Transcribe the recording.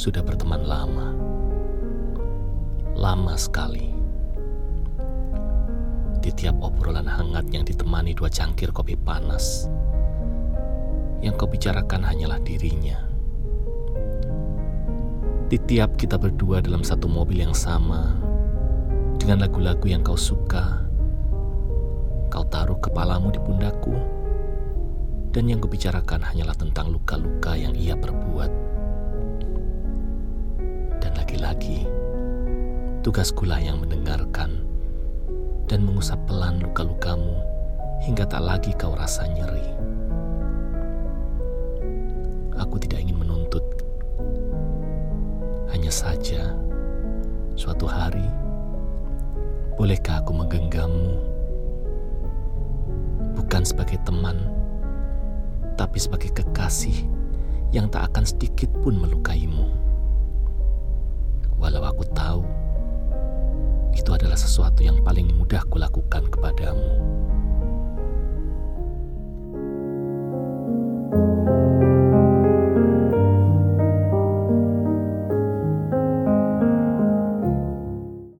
sudah berteman lama. Lama sekali. Di tiap obrolan hangat yang ditemani dua cangkir kopi panas, yang kau bicarakan hanyalah dirinya. Di tiap kita berdua dalam satu mobil yang sama, dengan lagu-lagu yang kau suka, kau taruh kepalamu di pundakku, dan yang kubicarakan hanyalah tentang luka-luka yang ia perbuat lagi-lagi, tugaskulah yang mendengarkan dan mengusap pelan luka-lukamu hingga tak lagi kau rasa nyeri. Aku tidak ingin menuntut. Hanya saja, suatu hari, bolehkah aku menggenggammu? Bukan sebagai teman, tapi sebagai kekasih yang tak akan sedikit pun melukaimu aku tahu itu adalah sesuatu yang paling mudah kulakukan kepadamu.